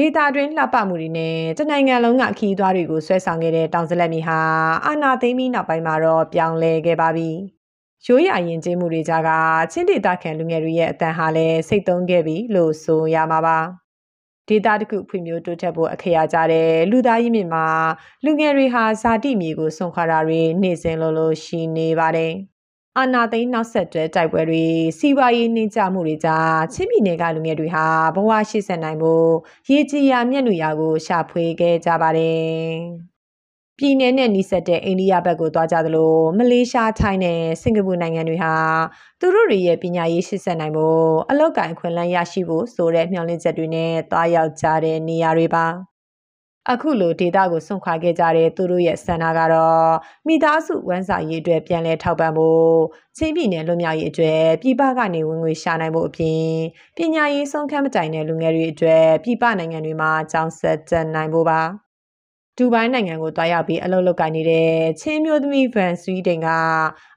ဒေတာတွင်းလှပမှုတွေနဲ့တနိုင်ငံလုံးကခီးသွွားတွေကိုဆွဲဆောင်ခဲ့တဲ့တောင်စလက်မီဟာအာနာသိမ့်ပြီးနောက်ပိုင်းမှာတော့ပြောင်းလဲခဲ့ပါပြီ။ရိုးရာရင်ကျေးမှုတွေကြားကချင်းဒေတာခံလူငယ်တွေရဲ့အတန်ဟာလည်းစိတ်သုံးခဲ့ပြီလို့ဆိုရမှာပါ။ဒေတာတခုဖွံ့ဖြိုးတိုးတက်ဖို့အခရာကြတဲ့လူသားရင်းမြစ်မှာလူငယ်တွေဟာဇာတိမြေကိုဆွန့်ခွာတာတွေနေ့စဉ်လိုလိုရှိနေပါတယ်။ အာနာသိန်းနောက်ဆက်တွဲတိုက်ပွဲတွေစီးပွားရေးနှိမ့်ချမှုတွေကြားချင်းပြည်နယ်ကလူငယ်တွေဟာဘဝရှိဆက်နိုင်ဖို့ရေကြီးရာမျက်နှာရာကိုရှာဖွေခဲ့ကြပါတယ်။ပြည်내နဲ့နီးစပ်တဲ့အိန္ဒိယဘက်ကိုသွားကြသလိုမလေးရှားထိုင်းနဲ့စင်ကာပူနိုင်ငံတွေဟာသူတို့တွေရဲ့ပညာရေးရှိဆက်နိုင်ဖို့အလောက်ကိုင်ခွင့်လန်းရရှိဖို့ဆိုတဲ့မျှော်လင့်ချက်တွေနဲ့တွားရောက်ကြတဲ့နေရာတွေပါ။ အခုလိုဒေတာကိုစွန့်ခွာခဲ့ကြတဲ့သူတို့ရဲ့ဆန္ဒကတော့မိသားစုဝမ်းစာရေးအတွက်ပြန်လည်ထောက်ပံ့ဖို့ချင်းပြည်နယ်လွတ်မြောက်ရေးအတွက်ပြည်ပကနေဝင်ငွေရှာနိုင်ဖို့အပြင်ပညာရေးဆုံးခန်းမတိုင်တဲ့လူငယ်တွေအတွက်ပြည်ပနိုင်ငံတွေမှာကျောင်းဆက်တက်နိုင်ဖို့ပါဒူဘိုင်းနိုင်ငံကိုတွားရောက်ပြီးအလုပ်လုပ်ကိုင်နေတဲ့ချင်းမျိုးသမီးဗန်ဆွီဒင်က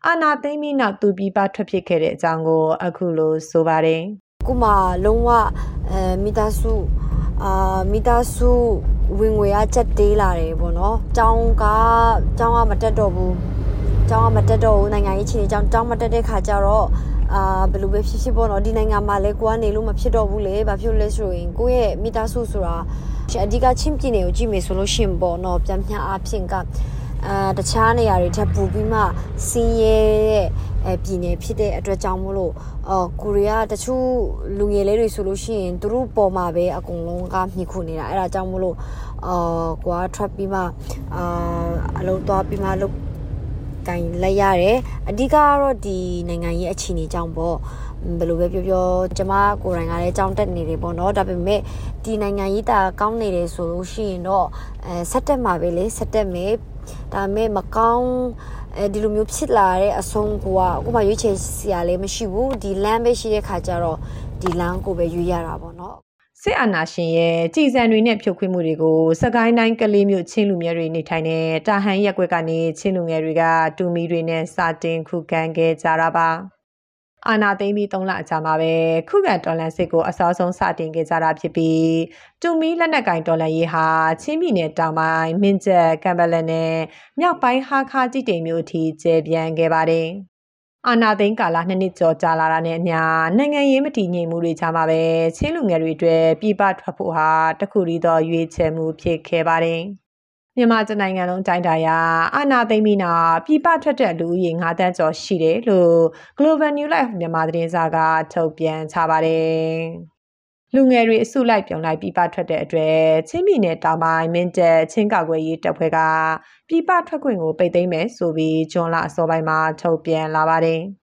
အာနာသိမ့်ပြီးနောက်သူပြည်ပထွက်ဖြစ်ခဲ့တဲ့အကြောင်းကို အခုလိုဆိုပါတယ်ခုမှလုံးဝအဲမိသားစုအာမိသားစု ဝင်ငွေကချက်တေးလာတယ်ပေါ့နော်။ကျောင်းကကျောင်းကမတက်တော့ဘူး။ကျောင်းကမတက်တော့ဘူးနိုင်ငံရေးအခြေအနေကျောင်းကျောင်းမတက်တဲ့ခါကျတော့အာဘယ်လိုပဲဖြစ်ဖြစ်ပေါ့နော်ဒီနိုင်ငံမှာလဲကိုကနေလို့မဖြစ်တော့ဘူးလေဘာဖြစ်လဲဆိုရင်ကိုယ့်ရဲ့မိသားစုဆိုတာအဓိကချင်းပြည်နယ်ကိုကြည့်မယ်ဆိုလို့ရှင်ပေါ့နော်ပြန်ပြန်အဖြစ်က အာတခြားနေရာတွေထပ်ပူပြီးမှစင်းရဲတဲ့အဲပြည်နယ်ဖြစ်တဲ့အတွက်ကြောင့်မို့လို့အော်ကိုရီးယားတချို့လူငယ်လေးတွေဆိုလို့ရှိရင်သူတို့ပေါ်မှာပဲအကုန်လုံးကမြှခုနေတာအဲ့ဒါကြောင့်မို့လို့အော်ကွာ trap ပြီးမှအာအလုံးသွားပြီးမှလုတ်ကင်လိုက်ရတယ်အဓိကကတော့ဒီနိုင်ငံရေးအခြေအနေကြောင့်ပေါ့ဘယ်လိုပဲပြောပြောကျမကိုယ်တိုင်ကလည်းကြောင်းတက်နေတယ်ပေါ့နော်ဒါပေမဲ့ဒီနိုင်ငံရေးတာကောင်းနေတယ်ဆိုလို့ရှိရင်တော့အဲဆက်တက်မှာပဲလေဆက်တက်မယ် ဒါပေမဲ့မကောင်းအဲဒီလိုမျိုးဖြစ်လာတဲ့အဆုံးကိုကအခုမှရွေးချယ်စရာလည်းမရှိဘူးဒီလမ်းပဲရှိတဲ့ခါကျတော့ဒီလမ်းကိုပဲရွေးရတာပေါ့နော်စစ်အာဏာရှင်ရဲ့ကြည်စံတွေနဲ့ဖြုတ်ခွင်းမှုတွေကိုစကိုင်းတိုင်းကလေးမျိုးချင်းလူငယ်တွေနေထိုင်တဲ့တာဟန်ရက်ွက်ကနေချင်းလူငယ်တွေကတူမီတွေနဲ့စာတင်ခုခံခဲ့ကြတာပါ အာနာသိမ့်ပြီး3လအကြာမှာပဲခုခံတော်လန်စစ်ကိုအစောဆုံးစတင်ခဲ့ကြတာဖြစ်ပြီးတူမီလက်နက်ကင်တော်လန်ရေးဟာချင်းပြည်နယ်တောင်ပိုင်းမင်းကျက်ကမ်ဘလန်နဲ့မြောက်ပိုင်းဟာခါကြည်တိမ်မြို့အထိကျယ်ပြန့်ခဲ့ပါတယ်အာနာသိန်းကာလနှစ်နှစ်ကျော်ကြာလာတာနဲ့အမျှနိုင်ငံရေးမတည်ငြိမ်မှုတွေကြားမှာပဲချင်းလူငယ်တွေအတွက်ပြည်ပထွက်ဖို့ဟာတခုတည်းသောရွေးချယ်မှုဖြစ်ခဲ့ပါတယ်။ မြန်မာနိုင်ငံလုံးတိုင်းတာရာအာနာသိမ့်ပြီးနောက်ပြည်ပထွက်တဲ့လူဦးရေ9တန်းကျော်ရှိတယ်လို့ Global New Life မြန်မာသတင်းစာကထုတ်ပြန်ချပါတယ်။လူငယ်တွေအစုလိုက်ပြုံလိုက်ပြည်ပထွက်တဲ့အတွက်ချင်းပြည်နယ်တောင်ပိုင်းမင်းတပ်ချင်းကောက်ွယ်ရေးတပ်ဖွဲ့ကပြည်ပထွက်ခွင့်ကိုပိတ်သိမ်းမယ်ဆိုပြီးဂျွန်လအစောပိုင်းမှာထုတ်ပြန်လာပါတယ်။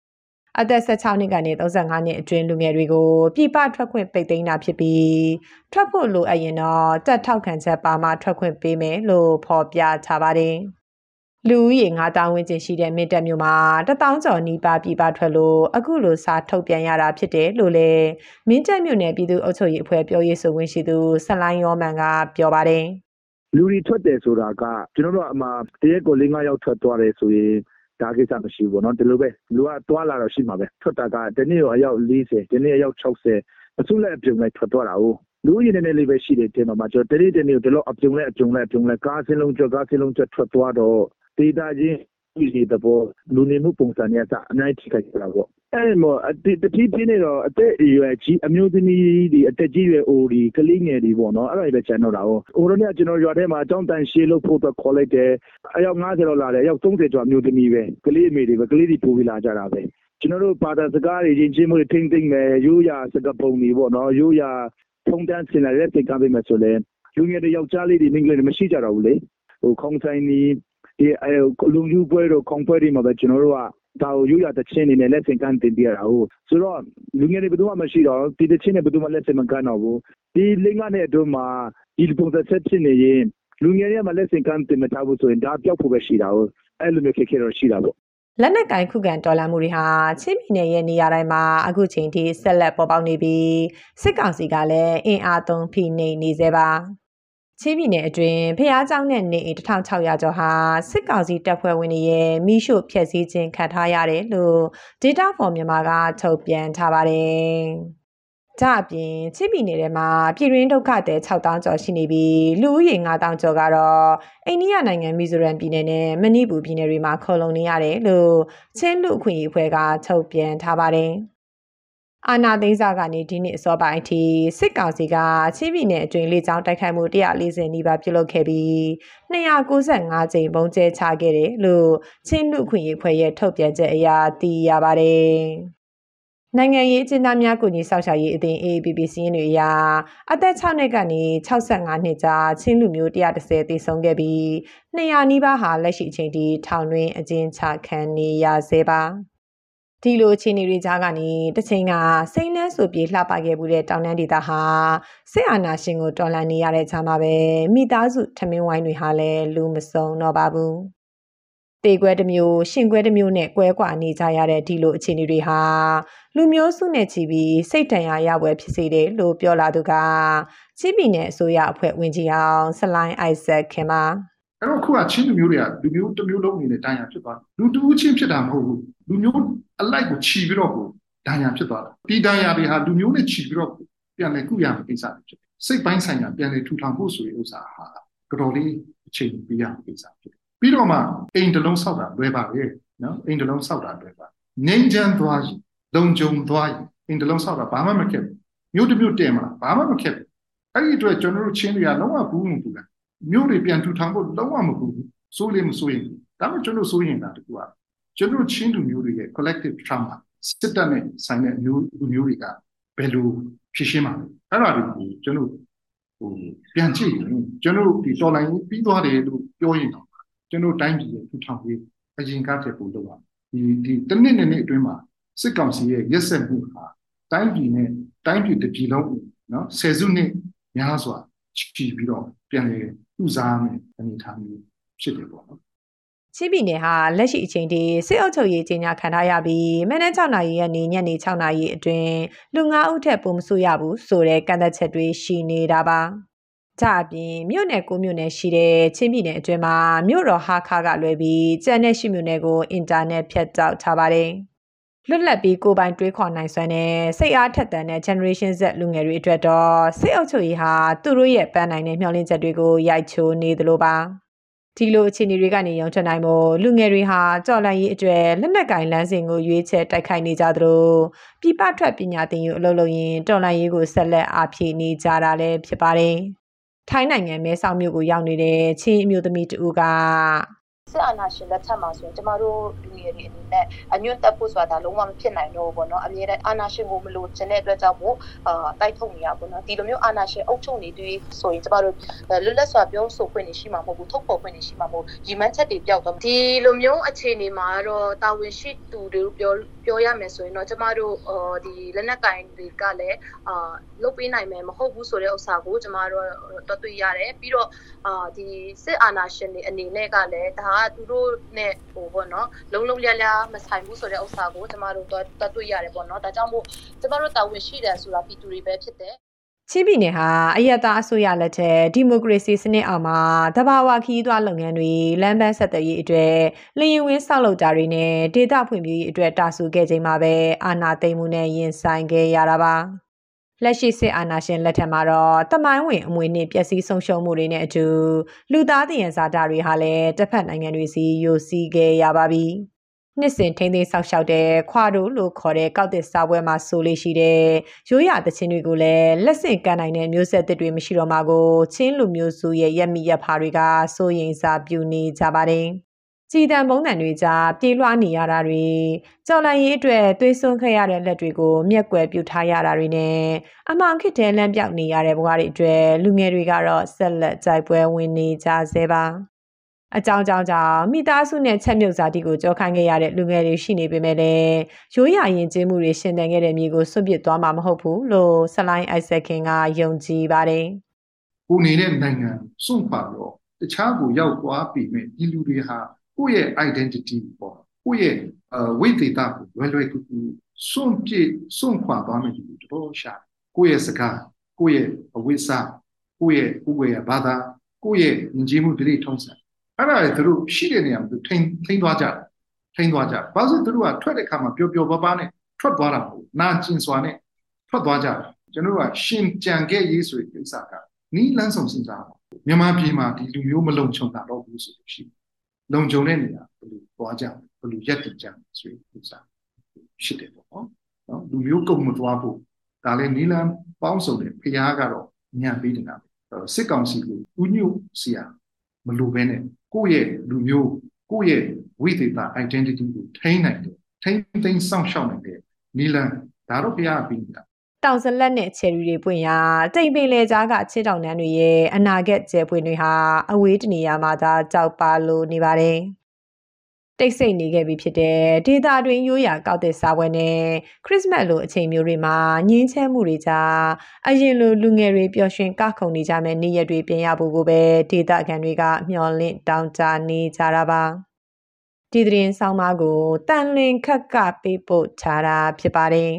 အသက်16နှစ်ကနေ35နှစ်အတွင်းလူငယ်တွေကိုပြည်ပထွက်ခွင့်ပိတ်သိမ်းတာဖြစ်ပြီးထွက်ဖို့လိုအပ်ရင်တော့တက်ထောက်ခံချက်ပါမှထွက်ခွင့်ပေးမယ်လို့ဖော်ပြထားပါတယ်။လူဦးရေ9000ဝန်းကျင်ရှိတဲ့မင်းတပ်မြို့မှာ1000ကျော်နီးပါးပြည်ပထွက်လို့အခုလိုစာထုတ်ပြန်ရတာဖြစ်တယ်လို့လည်းမင်းတပ်မြို့နယ်ပြည်သူ့အုပ်ချုပ်ရေးအဖွဲ့ပြောရေးဆိုခွင့်ရှိသူဆလိုင်းရောမန်ကပြောပါတယ်။လူတွေထွက်တယ်ဆိုတာကကျွန်တော်တို့အမှတရက်ကို၄၅ယောက်ထွက်သွားတယ်ဆိုရင် ဒါကိစ္စမရှိဘူးပေါ့နော်ဒီလိုပဲလူကတွာလာတော့ရှိမှာပဲထွက်တာကတနေ့ရောအယောက်40ဒီနေ့အယောက်60အစုလိုက်အပြုံလိုက်ထွက်သွားတာဟုတ်လူရင်းနေနေလေးပဲရှိတယ်တင်တော့မှကျွန်တော်တနေ့တနေ့ဒီလိုအပြုံလိုက်အပြုံလိုက်အပြုံလိုက်ကားစင်းလုံးကျော်ကားစင်းလုံးကျော်ထွက်သွားတော့ဒေတာချင်း ဒီသဘောလူနေမှုပုံစံနဲ့အအများကြီးထိခိုက်ကြတာပေါ့အဲ့မော်တတိပြင်းနေတော့အသက်အရွယ်ကြီးအမျိုးသမီးဒီအသက်ကြီးရွယ်အိုဒီကလေးငယ်ဒီပေါ့နော်အဲ့ဒါပဲကျန်တော့တာဟုတ်ဟိုတော့ကျွန်တော်ရွာထဲမှာအကြောင်းတန်ရှေးလို့ဖို့တော့ခေါ်လိုက်တယ်အယောက်90လောက်လာတယ်အယောက်30ကျော်အမျိုးသမီးပဲကလေးအမေတွေပဲကလေးတွေပို့ပြီးလာကြတာပဲကျွန်တော်တို့ဘာသာစကားတွေချင်းချင်းမှုထိမ့်သိမ့်မယ်ရိုးရာစကားပုံတွေပေါ့နော်ရိုးရာထုံတန်းစင်လာတဲ့စိတ်ကမ်းပေးမယ်ဆိုလဲလူငယ်တွေယောက်ျားလေးတွေမိန်းကလေးတွေမရှိကြတော့ဘူးလေဟိုခေါင်းဆိုင်နီး ဒီအဲလူယူပွဲတော့ခေါင်းပွဲတွေမှာပဲကျွန်တော်တို့ကဒါကိုရိုးရာတချင်းနေနဲ့လက်ဆင့်ကမ်းတင်ပြရတာဟုတ်ဆိုတော့လူငယ်တွေဘယ်သူမှမရှိတော့ဒီတချင်းနဲ့ဘယ်သူမှလက်ဆင့်မကမ်းတော့ဘူးဒီလင်းကနဲ့အတွင်းမှာဒီပုံစံဆက်ဖြစ်နေရင်လူငယ်တွေကမှလက်ဆင့်ကမ်းတင်မထားဘူးဆိုရင်ဒါပျောက်ဖို့ပဲရှိတာဟုတ်အဲ့လိုမျိုးခက်ခဲတော့ရှိတာပေါ့လက်နက်ကင်ခုခံတော်လှန်မှုတွေဟာချင်းပြည်နယ်ရဲ့နေရာတိုင်းမှာအခုချိန်ထိဆက်လက်ပေါ်ပေါက်နေပြီးစစ်ကောင်စီကလည်းအင်အားသုံးဖိနှိပ်နေသေးပါ ချင်းပြည်နယ်အတွင်းဖျားကြောင်းနဲ့နေအိမ်1600ကျော်ဟာစစ်ကောင်စီတပ်ဖွဲ့ဝင်တွေရဲ့မိရှုဖျက်ဆီးခြင်းခံထားရတယ်လို့ Data for မြန်မာကထုတ်ပြန်ထားပါတယ်။ဒါအပြင်ချင်းပြည်နယ်ထဲမှာပြည်တွင်းဒုက္ခသည်6000ကျော်ရှိနေပြီးလူဦးရေ9000ကျော်ကတော့အိန္ဒိယနိုင်ငံမီဇိုရမ်ပြည်နယ်နဲ့မဏိပူပြည်နယ်တွေမှာခုံလုံနေရတယ်လို့ချင်းလူအခွင့်အရေးအဖွဲ့ကထုတ်ပြန်ထားပါတယ်။ အာနာသိန်းစာကနေဒီနေ့အစောပိုင်းအထိစစ်ကောင်စီကချင်းပြည်နယ်အတွင်းလေကြောင်းတိုက်ခိုက်မှု140နီးပါးပြုလုပ်ခဲ့ပြီး295ကြိမ်ပုံကျဲချခဲ့တယ်လို့ချင်းလူခွင့်ရေးဖွဲ့ရဲ့ထုတ်ပြန်ချက်အရသိရပါတယ်။နိုင်ငံရေးအကျဉ်းသားများကိုညီဆောက်ရှာရေးအသင်း AAPP စီးရင်တွေအရအသက်6နှစ်ကနေ65နှစ်ကြာချင်းလူမျိုး130တည်ဆုံးခဲ့ပြီး200နီးပါးဟာလက်ရှိအချိန်ထိထောင်တွင်းအကျဉ်းချခံနေရဆဲပါ ဒီလိုအခြေအနေတွေကြားကနေတချိန်ကစိမ့်နှန်းဆိုပြေလှပခဲ့မှုတဲ့တောင်တန်းဒေသဟာစစ်အာဏာရှင်ကိုတော်လှန်နေရတဲ့ခြားမှာပဲမိသားစုထမင်းဝိုင်းတွေဟာလည်းလူမစုံတော့ပါဘူးတေခွဲတစ်မျိုးရှင်ခွဲတစ်မျိုးနဲ့ကွဲကွာနေကြရတဲ့ဒီလိုအခြေအနေတွေဟာလူမျိုးစုနဲ့ချီပြီးစိတ်တန်ရာရပွဲဖြစ်စေတယ်လို့ပြောလာသူကချင်းပြည်နယ်အစိုးရအဖွဲ့ဝင်ကြီးအောင်ဆလိုင်းအိုက်ဇက်ခင်ပါ အဲ့တော့ခုကချင်းလူမျိုးတွေကလူမျိုးတစ်မျိုးလုံးအနေနဲ့တန်ရာဖြစ်သွားလူတူးချင်းဖြစ်တာမဟုတ်ဘူးလူမျိုးအလိုက်ကိုခြီးပြီးတော့ကိုတန်ရာဖြစ်သွားတာဒီတန်ရာတွေဟာလူမျိုးနဲ့ခြီးပြီးတော့ပြန်လဲကုရမယ့်ကိစ္စတွေဖြစ်တယ်စိတ်ပိုင်းဆိုင်ရာပြန်လဲထူထောင်ဖို့ဆိုတဲ့ဥစ္စာဟာတော်လေးအချိန်ပေးရမယ့်ကိစ္စဖြစ်တယ်ပြီးတော့မှအိမ်တစ်လုံးဆောက်တာလွယ်ပါပဲနော်အိမ်တစ်လုံးဆောက်တာလွယ်ပါငိမ့်ချမ်းသွားရင်လုံခြုံသွားရင်အိမ်တစ်လုံးဆောက်တာဘာမှမခက်ဘူးမြို့တစ်မြို့တည်မလားဘာမှမခက်ဘူးအဲ့ဒီအတွက်ကျွန်တော်တို့ချင်းတွေကလုံးဝဘူးမဘူးလား မြို့တွေပြန်ထူထောင်ဖို့လုံးဝမဘူးစိုးလေးမစိုးရင်ဒါမှကျွန်တော်စိုးရင်တာတကူอ่ะကျွန်တော်ချင်းလူမျိုးတွေရဲ့ collective trauma စစ်တပ်နဲ့ဆိုင်တဲ့မျိုးလူမျိုးတွေကဘယ်လိုဖြည့်ရှင်းမှာလဲအဲ့ဒါတွေကိုကျွန်တော်ဟိုပြန်ကြည့်ရင်ကျွန်တော်ဒီတော်လိုင်းပြီးသွားတယ်လို့ပြောရင်တော့ကျွန်တော်တိုင်းပြည်ရဲ့ထူထောင်ရေးအရင်ကတည်းကပို့လုပ်ရဒီဒီတနစ်နဲ့နေ့အတွင်းမှာစစ်ကောင်စီရဲ့ရက်စက်မှုဟာတိုင်းပြည်နဲ့တိုင်းပြည်တစ်ပြည်လုံးနော်ဆယ်စုနှစ်များစွာချီပြီးတော့ပြန်လ ည်ဥစားမယ်အနေထားမျိုးဖြစ်တယ်ပေါ့နော်ချင်းပြည်နယ်ဟာလက်ရှိအချိန်ထိစစ်အုပ်ချုပ်ရေးကြီးညာခံထားရပြီးမနေ့6နာရီရက်နေ့ညနေ6နာရီအတွင်းလူ9ဦးထက်ပိုမဆိုရဘူးဆိုတဲ့ကန့်သက်ချက်တွေရှိနေတာပါကြအပြင်မြို့နယ်ကိုမြို့နယ်ရှိတဲ့ချင်းပြည်နယ်အတွင်းမှာမြို့တော်ဟာခါကလွယ်ပြီးကျန်တဲ့ရှိမြို့နယ်ကိုအင်တာနက်ဖြတ်တောက်ထားပါတယ်။ လွတ်လပ်ပြီးကိုပိုင်တွေးခေါ်နိုင်စွမ်းတဲ့စိတ်အားထက်သန်တဲ့ generation Z လူငယ်တွေအတွက်တော့စိတ်အုပ်ချုပ်ရေးဟာသူတို့ရဲ့ပန်းနိုင်တဲ့မျှော်လင့်ချက်တွေကိုရိုက်ချိုးနေသလိုပါ။ဒီလိုအခြေအနေတွေကနေရောထွက်နိုင်ဖို့လူငယ်တွေဟာကြော်လန့်ရေးအတွက်လက်နက်ကင်လမ်းစဉ်ကိုရွေးချယ်တိုက်ခိုက်နေကြသလိုပြပထွက်ပညာသင်ယူအလုပ်လုပ်ရင်တော်လန့်ရေးကိုဆက်လက်အားဖြည့်နေကြတာလည်းဖြစ်ပါတယ်။ထိုင်းနိုင်ငံမဲဆောက်မြို့ကိုရောက်နေတဲ့ချင်းအမျိုးသမီးတူက စစ်အာဏာရှင်လက်ထက်မှာဆိုရင်ကျမတို့လူငယ်တွေအနေနဲ့အညွန့်တက်ဖို့ဆိုတာလုံးဝမဖြစ်နိုင်တော့ဘူးပေါ့နော်အမြဲတမ်းအာဏာရှင်ကိုမလို့ခြင်းတဲ့အတွက်ကြောင့်မို့အာတိုက်ထုတ်နေရပေါ့နော်ဒီလိုမျိုးအာဏာရှင်အုပ်ချုပ်နေတွေ့ဆိုရင်ကျမတို့လွတ်လပ်စွာပြောဆိုခွင့်နေရှိမှာမဟုတ်ဘူးထုတ်ဖော်ခွင့်နေရှိမှာမဟုတ်ရီမန်းချက်တွေပျောက်တော့ဒီလိုမျိုးအခြေအနေမှာတော့တာဝန်ရှိသူတွေပြော ပြောရမယ်ဆိုရင်တော့ကျမတို့ဒီလက်နက်ကင်တွေကလည်းအာလုပ်ပေးနိုင်မယ်မဟုတ်ဘူးဆိုတဲ့ဥစ္စာကိုကျမတို့တော့တွေ့ရတယ်ပြီးတော့အာဒီစစ်အာဏာရှင်တွေအနေနဲ့ကလည်းဒါကသူတို့နဲ့ဟိုပေါ့နော်လုံလုံလျားလျားမဆိုင်ဘူးဆိုတဲ့ဥစ္စာကိုကျမတို့တော့တွေ့ရတယ်ပေါ့နော်ဒါကြောင့်မို့ကျမတို့တာဝန်ရှိတယ်ဆိုတာပြည်သူတွေပဲဖြစ်တယ် ချင်းပြည်နယ်ဟာအယက်သားအစိုးရလက်ထက်ဒီမိုကရေစီစနစ်အောက်မှာတဘာဝခီးသွွားလုပ်ငန်းတွေလမ်းပန်းဆက်သွယ်ရေးအတွက်လျင်ဝင်းဆောက်လုပ်တာတွေနဲ့ဒေသဖွံ့ဖြိုးရေးအတွက်တာဆူခဲ့ချိန်မှာပဲအာဏာသိမ်းမှုနဲ့ရင်ဆိုင်ခဲ့ရတာပါလက်ရှိစစ်အာဏာရှင်လက်ထက်မှာတော့တမိုင်းဝင်အမွေနဲ့ပျက်စီးဆုံးရှုံးမှုတွေနဲ့အတူလူသားတည်ရန်စာတာတွေဟာလည်းတစ်ဖက်နိုင်ငံတွေစီယိုစီးခဲ့ရပါပြီ။ နှစ်စဉ်ထိန်းသိမ်းဆောက်ရှောက်တဲ့ခွာဒိုလို့ခေါ်တဲ့ကောက်တစ်စာပွဲမှာဆိုလေးရှိတဲ့ရိုးရာသချင်းတွေကိုလည်းလက်ဆင့်ကမ်းနိုင်တဲ့မျိုးဆက်သစ်တွေမရှိတော့မှကိုချင်းလူမျိုးစုရဲ့ရက်မိရက်ဖာတွေကစိုးရိမ်စားပြုနေကြပါတယ်ကြည်တံပုံးတန်တွေကြားပြေးလွှားနေရတာတွေကြော်လန့်ရေးအတွက်သွေးစွန်းခဲ့ရတဲ့လက်တွေကိုမျက်ကွယ်ပြုထားရတာတွေနဲ့အမှောင်ခစ်တဲ့လမ်းပြောက်နေရတဲ့ဘဝတွေအတွက်လူငယ်တွေကတော့ဆက်လက်ကြိုက်ပွဲဝင်နေကြဆဲပါ အကြောင်းကြောင့်ကြောင့်မိသားစုနဲ့ချက်မြုပ်ဇာတိကိုကြောခိုင်းခဲ့ရတဲ့လူငယ်တွေရှိနေပေမဲ့လည်းရိုးရာရင်ကျေးမှုတွေရှင်သန်ခဲ့တဲ့မြေကိုစွန့်ပစ်သွားမှာမဟုတ်ဘူးလို့ဆလိုင်းအိုက်ဆက်ခင်ကယုံကြည်ပါတယ်။ကိုနေတဲ့နိုင်ငံစွန့်ခွာတော့တခြားကိုရောက်သွားပြီမဲ့ဒီလူတွေဟာကိုယ့်ရဲ့ identity ပေါ့ကိုယ့်ရဲ့ဝိသေသကိုလွယ်လွယ်ကူကူစွန့်ပစ်စွန့်ခွာသွားမယ်ဒီလိုတော့ရှာကိုယ့်ရဲ့စကားကိုယ့်ရဲ့အဝိစာကိုယ့်ရဲ့ကိုယ့်ရဲ့ဘာသာကိုယ့်ရဲ့ယဉ်ကျေးမှုဒလိထုံးစံ အဲ့ဒါတွေသူတို့ရှိတဲ့နေရာမှာသူထိန်ထိန်သွားကြတယ်ထိန်သွားကြဘာလို့သူတို့ကထွက်တဲ့ခါမှာပျော်ပျော်ပါးပါးနဲ့ထွက်သွားတာမဟုတ်နာကျင်စွာနဲ့ထွက်သွားကြတယ်ကျွန်တော်တို့ကရှင်ကြံခဲ့ရေးဆိုတဲ့ကိစ္စကနီးလန်းဆောင်စဉ်းစားပါမြန်မာပြည်မှာဒီလူမျိုးမလုံခြုံတာတော့ဘူးဆိုလို့ရှိရင်လုံခြုံတဲ့နေရာဘယ်လိုသွားကြဘယ်လိုရက်တည်ကြဆိုတဲ့ကိစ္စရှိတယ်ပေါ့နော်နော်လူမျိုးကုန်မသွားဖို့ဒါလည်းနီးလန်းပေါင်းစုံတယ်ဖျားကတော့ညံပေးနေတာစစ်ကောင်စီကိုဥညွတ်စီယာမလိုဘဲနဲ့ ကိုယ့်ရဲ့လူမျိုးကိုယ့်ရဲ့ဝိသေသ identity ကိုထိန်းနိုင်တယ်ထိန်းသိမ်းစောင့်ရှောက်နိုင်တယ်နီလန်ဒါတော့ဘုရားပြီးနေတာတောင်စလက်နဲ့ချယ်ရီတွေပွင့်ရာတိမ်ပင်လေကြားကချစ်တောင်တန်းတွေရဲ့အနာဂတ်ကျဲပွင့်တွေဟာအဝေးတနေရာမှာသာကြောက်ပါလို့နေပါတယ် တိတ်ဆိတ်နေခဲ့ပြီဖြစ်တဲ့ဒေတာတွင်ရိုးရာကောက်တဲ့စာပွဲနဲ့ခရစ်စမတ်လိုအချိန်မျိုးတွေမှာငင်းချဲမှုတွေကြားအရင်လိုလူငယ်တွေပျော်ရွှင်ကခုန်နေကြမဲ့နေ့ရက်တွေပြင်ရဖို့ကိုပဲဒေတာခံတွေကမျှော်လင့်တောင်းတနေကြတာပါဒီသတင်းဆောင်မကိုတန်လင်ခက်ကပေးပို့ထားတာဖြစ်ပါတယ်